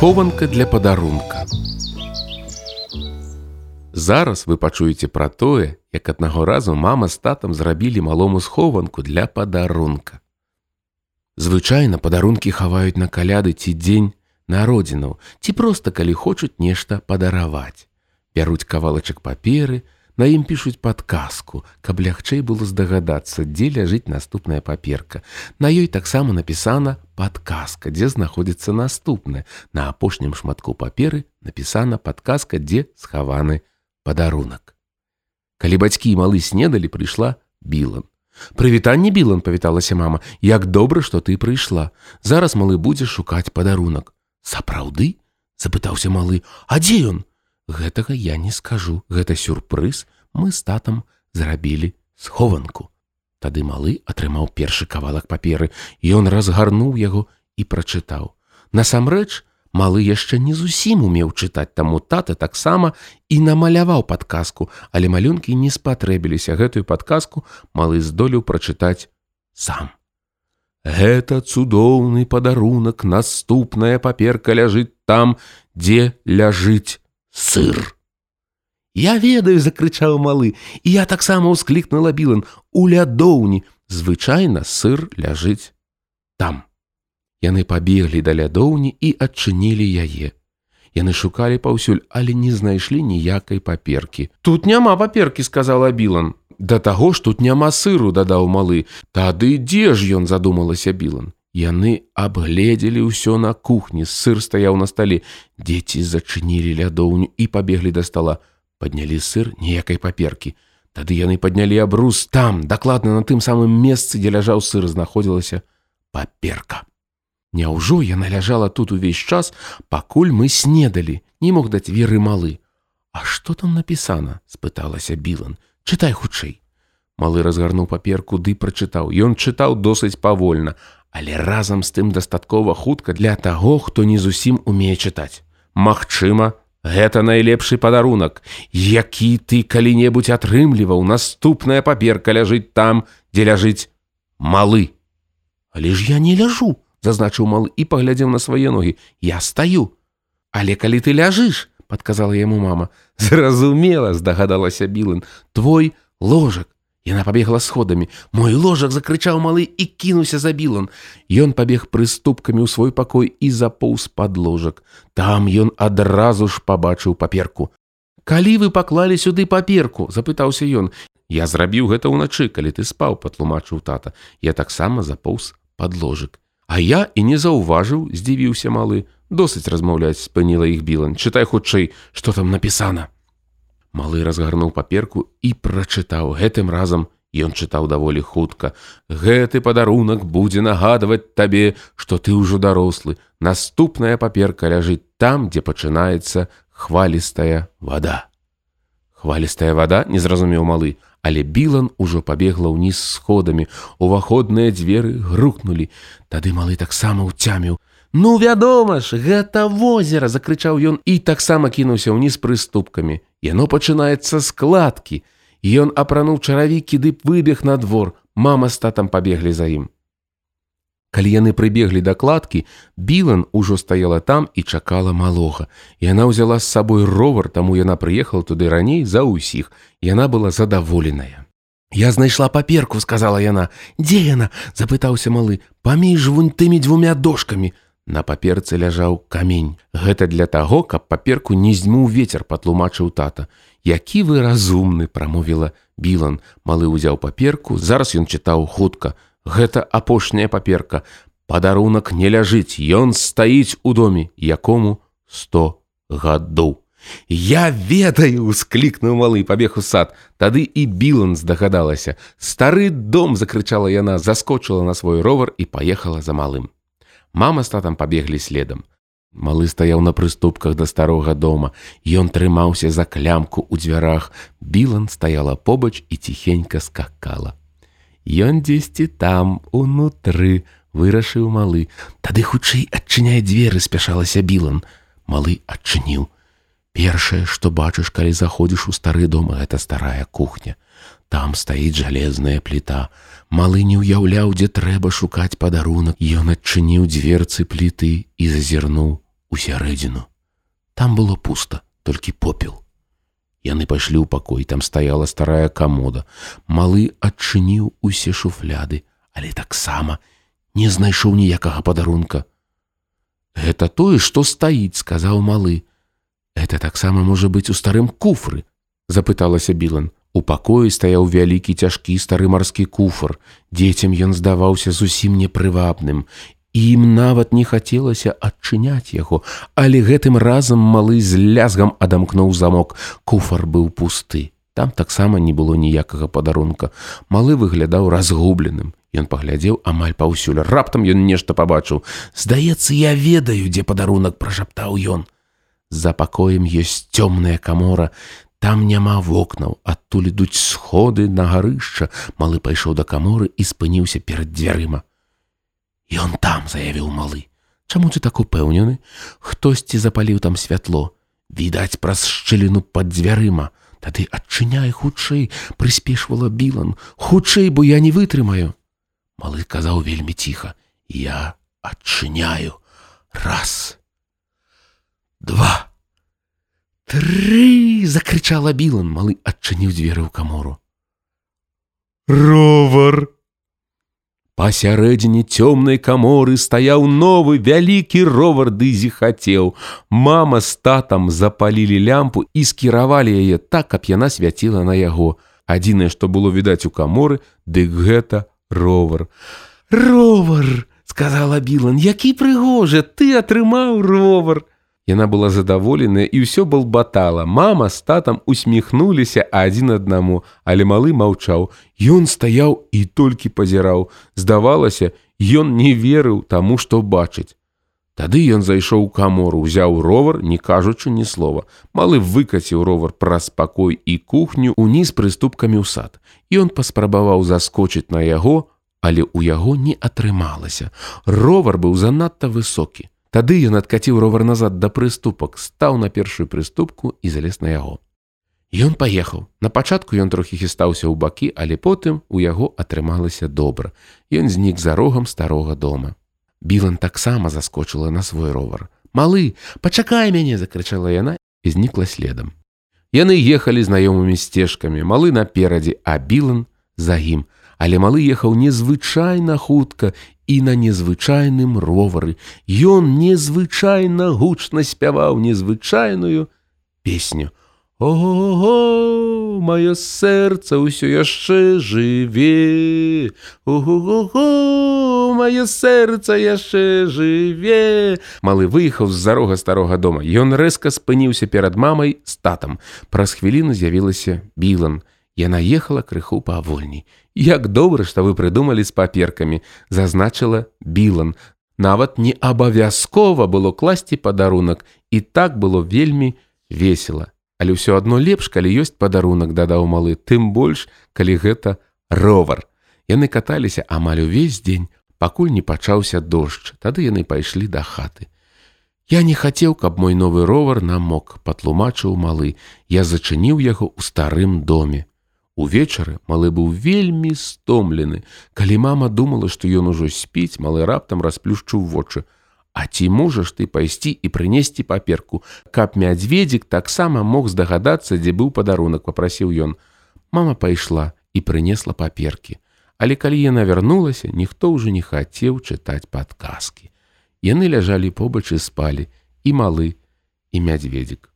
Схованка для падарунка. Зараз вы пачуеце пра тое, як аднаго разу мама з татам зрабілі малому схованку для падарунка. Звычайна падарункі хаваюць на каляды ці дзень народзінаў, ці проста калі хочуць нешта падараваць. Бяруць кавалачак паперы, На ім пішуць падказку, каб лягчэй было здагадацца, дзе ляжыць наступная паперка. На ёй таксама напісана падказка, дзе знаходзіцца наступная. На апошнім шматку паперы напісана падказка, дзе схаваны падарунак. Калі бацькі і малы снедалі, прыйшла білан. Прывітанне білан павіталася мама, як добра, што ты прыйшла. Зараз малы будзе шукаць падарунак. Сапраўды? запытаўся малы, А дзе ён? Гэтага я не скажу. Гэта сюрпрыз мы з татам зрабілі схованку. Тады малы атрымаў першы кавалак паперы. Ён разгарнуў яго і прачытаў. Насамрэч малы яшчэ не зусім умеў чытаць таму тата таксама і намаляваў падказку. Але малюнкі не спатрэбіліся. Гэтую падказку малы здолеў прачытаць сам. Гэта цудоўны падарунак. Наступная паперка ляжыць там дзе ляжыць сыр. Я ведаю, закрычаў малы, і я таксама ўсклікнула білан у лядоўні, звычайна сыр ляжыць там. Яны пабеглі да лядоўні і адчынілі яе. Яны шукалі паўсюль, але не знайшлі ніякай паперкі. Тут няма паперкі, сказала білан. Да таго ж тут няма сыру, дадаў малы. Тады дзе ж ён задумалася білан. Яны абгледзелі ўсё на кухні, сыр стаяў на стале. Дзеці зачынілі лядоўню і пабеглі да стола, паднялі сыр ніякай паперкі. Тады яны паднялі абрус там, дакладна на тым самым месцы, дзе ляжаў сыр знаходзілася паперка. Няўжо яна ляжала тут увесь час, пакуль мы снедалі, не мог даць веры малы. А што там напісана? спыталася Білан, чытай хутчэй. Малы разгарнуў паперку ды прачытаў. Ён чытаў досыць павольна, але разам з тым дастаткова хутка для таго, хто не зусім умее чытаць. Магчыма, гэта найлепшы падарунак, які ты калі-небудзь атрымліваў, наступная паперка ляжыць там, дзе ляжыць малы. Але ж я не ляжу, зазначыў малы і паглядзеў на свае ногі, я стаю. Але калі ты ляжыш, подказала яму мама, зразумела, здагадалася Білын, твой ложак Яна пабегла сходамі. Мой ложак закрычаў малы і кінуўся за білан. Ён пабег прыступкамі ў свой пакой і запоўз пад ложак. Там ён адразу ж пабачыў паперку. Калі вы паклалі сюды паперку, запытаўся ён. Я зрабіў гэта ўначы, калі ты спаў, патлумачыў тата. Я таксама запоўз пад ложак. А я і не заўважыў, здзівіўся малы. Досыць размаўляць спыніла іх білан. Чытай хутчэй, што там напісана. Малы разгарнуў паперку і прачытаў гэтым разам ён чытаў даволі хутка. Гэты падарунак будзе нагадваць табе, што ты ўжо дарослы. Наступная паперка ляжыць там, дзе пачынаецца хвалістая вода. Хвалістая вода не зразумеў малы, але білан ужо пабегла ўніз сходамі. Уваходныя дзверы грукнулі. Тады малы таксама ўцяміў, Ну вядома ж, гэта возера закрычаў ён і таксама кінуўся ўніз прыступкамі. Яно пачынаецца складкі. Ён апрануў чаравікі ды выбег на двор, мама з татам пабеглі за ім. Калі яны прыбеглі да кладкі, Білан ужо стаяла там і чакала малога. Яна ўзяла з сабой ровар, таму яна прыехала туды раней за ўсіх. Яна была задаволеная. Я знайшла паперку, сказала яна. Дзе яна? запытаўся малы, паміж вунь тымі дзвюмя дошкамі. На паперцы ляжаў камень. Гэта для таго, каб паперку не зьмуў ветер, патлумачыў тата. Які вы разумны, прамовіла Білан. Малы ўзяў паперку, зараз ён чытаў хутка. Гэта апошняя паперка. Падарунак не ляжыць, Ён стаіць у доме, якому сто гадоў. Я ведаю, усклікнуў малы пабег у сад. Тады і Білан здагадалася. Стары дом закрычала яна, заскочыла на свой ровар і паехала за малым. Мама з татам пабеглі следам. Малы стаяў на прыступках да старога дома. Ён трымаўся за клямку ў дзвярах. Білан стаяла побач і ціхенька скакала. Ён дзесьці там, унутры, вырашыў малы. Тады хутчэй адчыняе дзверы спяшалася білан. Малы адчыніў. Першае, што бачыш, калі заходзіш у стары дом, гэта старая кухня. Там стаіць жалезная пліта. Малы не ўяўляў, дзе трэба шукаць падарунак. Ён адчыніў дзверцы пліты і зазірнуў у сярэдзіну. Там было пуста, толькі попел. Яны пайшлі ў пакой, там стаяла старая камода. Малы адчыніў усе шуфляды, але таксама не знайшоў ніякага падарунка. Гэта тое, што стаіць, сказаў малы. Это таксама можа быць у старым куфры, запыталася Білан. У пакоі стаяў вялікі цяжкі стары марскі куфр. Дзецям ён здаваўся зусім непрывабным, ім нават не хацелася адчыняць яго, але гэтым разам малы з лязгам адамкнуў замок. Куфар быў пусты. Там таксама не было ніякага падарунка. Малы выглядаў разгубленым. Ён паглядзеў амаль паўсюль. Раптам ён нешта пабачыў. Здаецца, я ведаю, дзе падарунак пражаптаў ён. За пакоем ёсць цёмная камора. Там няма вокнаў, адтуль ідуць сходы на гарышча. Малы пайшоў да каморы і спыніўся перад дзвярыма. Ён там заявіў малы. Чаму ты так упэўнены? Хтосьці запаліў там святло. Відаць праз шчыліну пад дзвярыма. Тады адчыняй хутчэй, прыспешвала білан. Хутчэй, бо я не вытрымаю. Малы казаў вельмі ціха: Я адчыняю раз. Два. Тры закрычала білан, малы адчыніў дзверы ў камору. Ровар! Пасярэдзіне цёмнай каморы стаяў новы вялікі ровар дызі хацеў. Мама з татам запалілі лямпу і скіравалі яе так, каб яна свяціла на яго. Адзінае, што было відаць у каморы, дык гэта ровар. Ровар, сказала Білан, які прыгожа, ты атрымаў ровар. Яна была задаволеная і ўсё был батала. Мама з татам усміхнуліся адзін аднаму, але малы маўчаў. Ён стаяў і толькі пазіраў. Здавалася, ён не верыў таму, што бачыць. Тады ён зайшоў у камору, узяў ровар, не кажучы ні слова. Малы выкаціў ровар праз пакой і кухню уніз прыступкамі ў сад. Ён паспрабаваў заскочыць на яго, але ў яго не атрымалася. Ровар быў занадта высокі. Тады ён адкаціў ровар назад да прыступак, стаў на першую прыступку і залез на яго. Ён паехаў. На пачатку ён трохі хістаўся ў бакі, але потым у яго атрымалася добра. Ён знік за рогам старога дома. Білан таксама заскочыла на свой ровар. Малы, пачакай мяне, закрычала яна і знікла следам. Яны ехалі знаёмымі сцежкамі, малы наперадзе, а Білан за ім, але малы ехаў незвычайна хутка і на незвычайным ровары. Ён незвычайна гучна спяваў незвычайную песню. Ого, маё сэрца ўсё яшчэ жыве. Ого, маё сэрца яшчэ жыве. Малы выехаў з-за рога старога дома. Ён рэзка спыніўся перад мамай з татам. Праз хвіліну з'явілася Білан. Яна ехала крыху павольней. Як добра, што вы прыдумалі з паперкамі, зазначыла Білан. Нават не абавязкова было класці падарунак, і так было вельмі весела. Але ўсё адно лепш, калі ёсць падарунак, дадаў малы, тым больш, калі гэта ровар. Яны каталіся амаль увесь дзень, пакуль не пачаўся дождж, тады яны пайшлі да хаты. Я не хацеў, каб мой новы ровар намок, патлумачыў малы. Я зачыніў яго ў старым доме. Увечары малы быў вельмі стомлены. Калі мама думала, што ён ужо спіць, малы раптам расплюшчыў вочы. А ці можаш ты пайсці і прынесці паперку, каб мядзведзік таксама мог здагадацца, дзе быў падарунак, попрасіў ён. Мама пайшла і прынесла паперкі. Але калі яна вярнулася, ніхто ўжо не хацеў чытаць падказкі. Яны ляжалі побач і спалі і малы і мядзведзік.